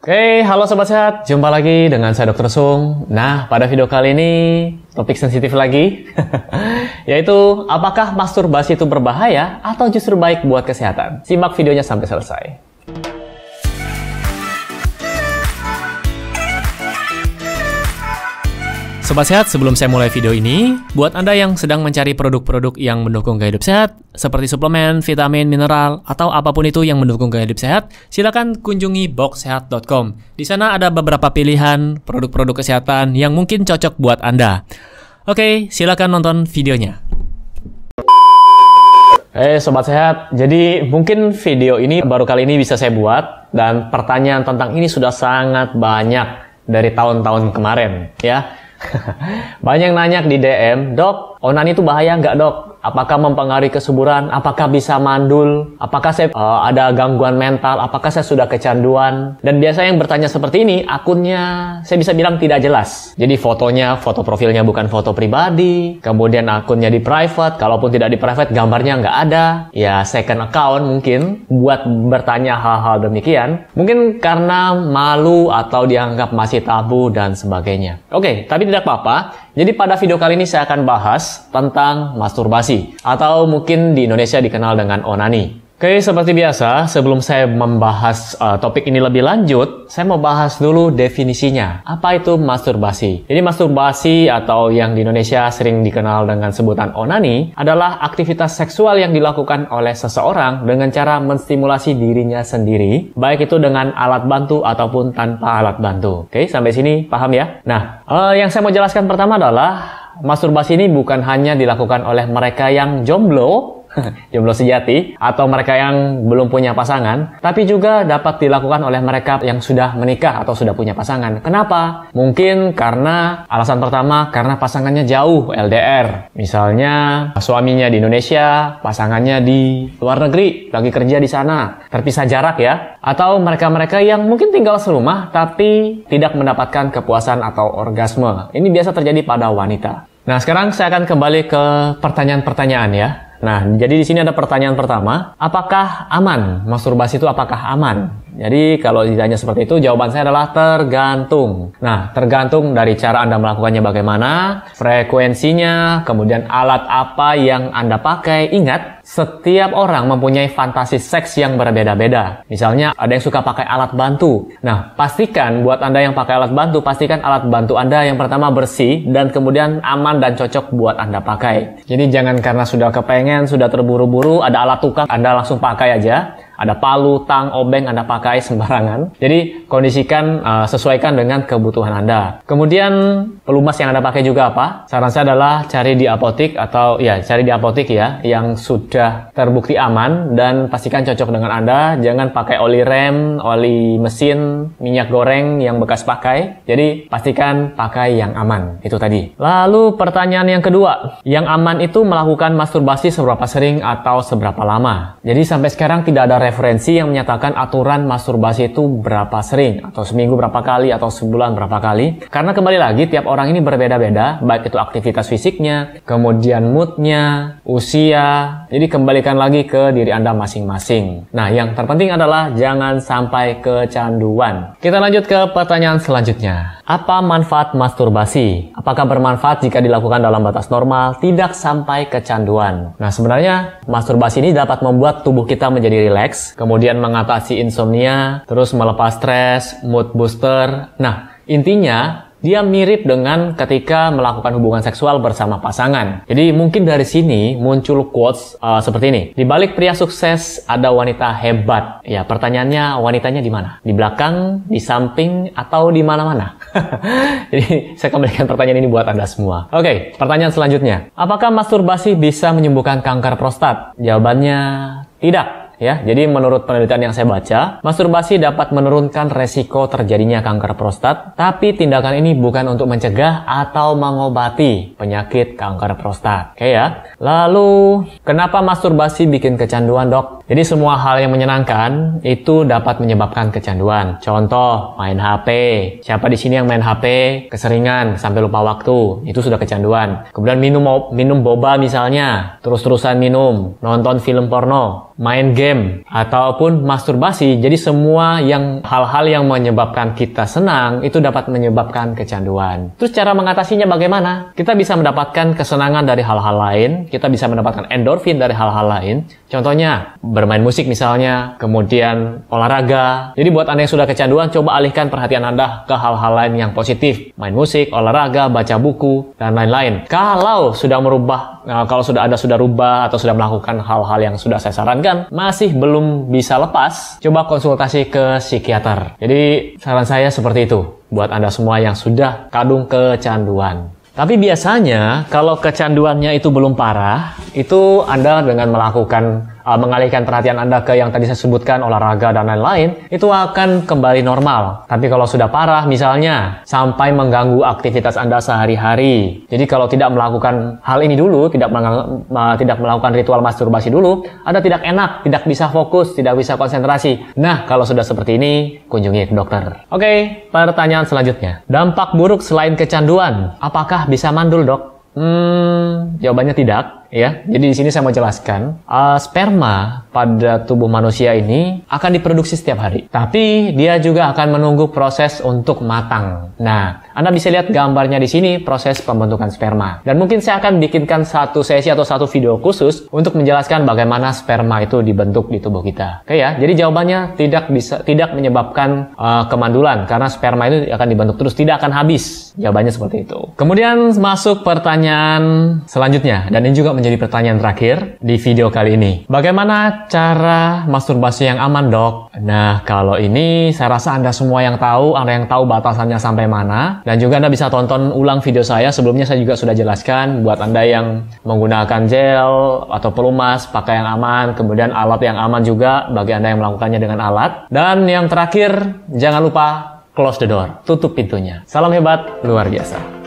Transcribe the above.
Oke, halo Sobat Sehat. Jumpa lagi dengan saya Dr. Sung. Nah, pada video kali ini topik sensitif lagi. Yaitu, apakah masturbasi itu berbahaya atau justru baik buat kesehatan? Simak videonya sampai selesai. Sobat Sehat, sebelum saya mulai video ini, buat Anda yang sedang mencari produk-produk yang mendukung gaya hidup sehat, seperti suplemen, vitamin, mineral, atau apa pun itu yang mendukung gaya hidup sehat, silakan kunjungi boxsehat.com. Di sana ada beberapa pilihan produk-produk kesehatan yang mungkin cocok buat Anda. Oke, silakan nonton videonya. Eh Sobat Sehat, jadi mungkin video ini baru kali ini bisa saya buat, dan pertanyaan tentang ini sudah sangat banyak dari tahun-tahun kemarin, ya. Banyak nanya di DM, dok, onani itu bahaya nggak dok? Apakah mempengaruhi kesuburan? Apakah bisa mandul? Apakah saya uh, ada gangguan mental? Apakah saya sudah kecanduan? Dan biasanya yang bertanya seperti ini, akunnya saya bisa bilang tidak jelas. Jadi fotonya, foto profilnya bukan foto pribadi. Kemudian akunnya di private. Kalaupun tidak di private, gambarnya nggak ada. Ya second account mungkin buat bertanya hal-hal demikian. Mungkin karena malu atau dianggap masih tabu dan sebagainya. Oke, tapi tidak apa-apa. Jadi pada video kali ini saya akan bahas tentang masturbasi atau mungkin di Indonesia dikenal dengan onani. Oke, seperti biasa, sebelum saya membahas uh, topik ini lebih lanjut, saya mau bahas dulu definisinya. Apa itu masturbasi? Jadi masturbasi atau yang di Indonesia sering dikenal dengan sebutan onani adalah aktivitas seksual yang dilakukan oleh seseorang dengan cara menstimulasi dirinya sendiri, baik itu dengan alat bantu ataupun tanpa alat bantu. Oke, sampai sini paham ya? Nah, uh, yang saya mau jelaskan pertama adalah masturbasi ini bukan hanya dilakukan oleh mereka yang jomblo jomblo sejati atau mereka yang belum punya pasangan, tapi juga dapat dilakukan oleh mereka yang sudah menikah atau sudah punya pasangan. Kenapa? Mungkin karena alasan pertama karena pasangannya jauh LDR. Misalnya suaminya di Indonesia, pasangannya di luar negeri, lagi kerja di sana, terpisah jarak ya. Atau mereka-mereka yang mungkin tinggal serumah tapi tidak mendapatkan kepuasan atau orgasme. Ini biasa terjadi pada wanita. Nah, sekarang saya akan kembali ke pertanyaan-pertanyaan ya. Nah, jadi di sini ada pertanyaan pertama, apakah aman? Masturbasi itu apakah aman? Jadi kalau ditanya seperti itu, jawaban saya adalah tergantung. Nah, tergantung dari cara Anda melakukannya bagaimana, frekuensinya, kemudian alat apa yang Anda pakai. Ingat, setiap orang mempunyai fantasi seks yang berbeda-beda. Misalnya, ada yang suka pakai alat bantu. Nah, pastikan buat Anda yang pakai alat bantu, pastikan alat bantu Anda yang pertama bersih dan kemudian aman dan cocok buat Anda pakai. Jadi jangan karena sudah kepengen, sudah terburu-buru, ada alat tukang, Anda langsung pakai aja ada palu, tang, obeng Anda pakai sembarangan. Jadi kondisikan uh, sesuaikan dengan kebutuhan Anda. Kemudian pelumas yang Anda pakai juga apa? Saran saya adalah cari di apotik atau ya cari di apotik ya yang sudah terbukti aman dan pastikan cocok dengan Anda. Jangan pakai oli rem, oli mesin, minyak goreng yang bekas pakai. Jadi pastikan pakai yang aman. Itu tadi. Lalu pertanyaan yang kedua, yang aman itu melakukan masturbasi seberapa sering atau seberapa lama? Jadi sampai sekarang tidak ada referensi yang menyatakan aturan masturbasi itu berapa sering atau seminggu berapa kali atau sebulan berapa kali. Karena kembali lagi tiap orang ini berbeda-beda baik itu aktivitas fisiknya kemudian moodnya usia. Jadi kembalikan lagi ke diri anda masing-masing. Nah yang terpenting adalah jangan sampai kecanduan. Kita lanjut ke pertanyaan selanjutnya apa manfaat masturbasi apakah bermanfaat jika dilakukan dalam batas normal tidak sampai kecanduan nah sebenarnya masturbasi ini dapat membuat tubuh kita menjadi rileks kemudian mengatasi insomnia, terus melepas stres, mood booster. Nah, intinya dia mirip dengan ketika melakukan hubungan seksual bersama pasangan. Jadi mungkin dari sini muncul quotes uh, seperti ini. Di balik pria sukses ada wanita hebat. Ya, pertanyaannya wanitanya di mana? Di belakang, di samping, atau di mana-mana? Jadi saya kembalikan pertanyaan ini buat Anda semua. Oke, okay, pertanyaan selanjutnya. Apakah masturbasi bisa menyembuhkan kanker prostat? Jawabannya tidak ya. Jadi menurut penelitian yang saya baca, masturbasi dapat menurunkan resiko terjadinya kanker prostat, tapi tindakan ini bukan untuk mencegah atau mengobati penyakit kanker prostat. Oke ya. Lalu, kenapa masturbasi bikin kecanduan, Dok? Jadi semua hal yang menyenangkan itu dapat menyebabkan kecanduan. Contoh, main HP. Siapa di sini yang main HP keseringan sampai lupa waktu? Itu sudah kecanduan. Kemudian minum minum boba misalnya, terus-terusan minum, nonton film porno, main game ataupun masturbasi. Jadi semua yang hal-hal yang menyebabkan kita senang itu dapat menyebabkan kecanduan. Terus cara mengatasinya bagaimana? Kita bisa mendapatkan kesenangan dari hal-hal lain, kita bisa mendapatkan endorfin dari hal-hal lain. Contohnya, bermain musik misalnya, kemudian olahraga. Jadi buat Anda yang sudah kecanduan, coba alihkan perhatian Anda ke hal-hal lain yang positif. Main musik, olahraga, baca buku, dan lain-lain. Kalau sudah merubah, nah, kalau sudah Anda sudah rubah atau sudah melakukan hal-hal yang sudah saya sarankan, masih belum bisa lepas, coba konsultasi ke psikiater. Jadi saran saya seperti itu buat Anda semua yang sudah kadung kecanduan. Tapi biasanya kalau kecanduannya itu belum parah, itu Anda dengan melakukan uh, mengalihkan perhatian Anda ke yang tadi saya sebutkan olahraga dan lain-lain, itu akan kembali normal. Tapi kalau sudah parah misalnya sampai mengganggu aktivitas Anda sehari-hari. Jadi kalau tidak melakukan hal ini dulu, tidak tidak melakukan ritual masturbasi dulu, Anda tidak enak, tidak bisa fokus, tidak bisa konsentrasi. Nah, kalau sudah seperti ini, kunjungi ke dokter. Oke, pertanyaan selanjutnya. Dampak buruk selain kecanduan, apakah bisa mandul, Dok? Hmm, jawabannya tidak ya. Jadi di sini saya mau jelaskan, uh, sperma pada tubuh manusia ini akan diproduksi setiap hari. Tapi dia juga akan menunggu proses untuk matang. Nah, Anda bisa lihat gambarnya di sini proses pembentukan sperma. Dan mungkin saya akan bikinkan satu sesi atau satu video khusus untuk menjelaskan bagaimana sperma itu dibentuk di tubuh kita. Oke ya. Jadi jawabannya tidak bisa tidak menyebabkan uh, kemandulan karena sperma itu akan dibentuk terus tidak akan habis. Jawabannya seperti itu. Kemudian masuk pertanyaan selanjutnya dan ini juga menjadi pertanyaan terakhir di video kali ini. Bagaimana cara masturbasi yang aman, dok? Nah, kalau ini saya rasa Anda semua yang tahu, Anda yang tahu batasannya sampai mana. Dan juga Anda bisa tonton ulang video saya. Sebelumnya saya juga sudah jelaskan buat Anda yang menggunakan gel atau pelumas, pakai yang aman, kemudian alat yang aman juga bagi Anda yang melakukannya dengan alat. Dan yang terakhir, jangan lupa close the door, tutup pintunya. Salam hebat, luar biasa.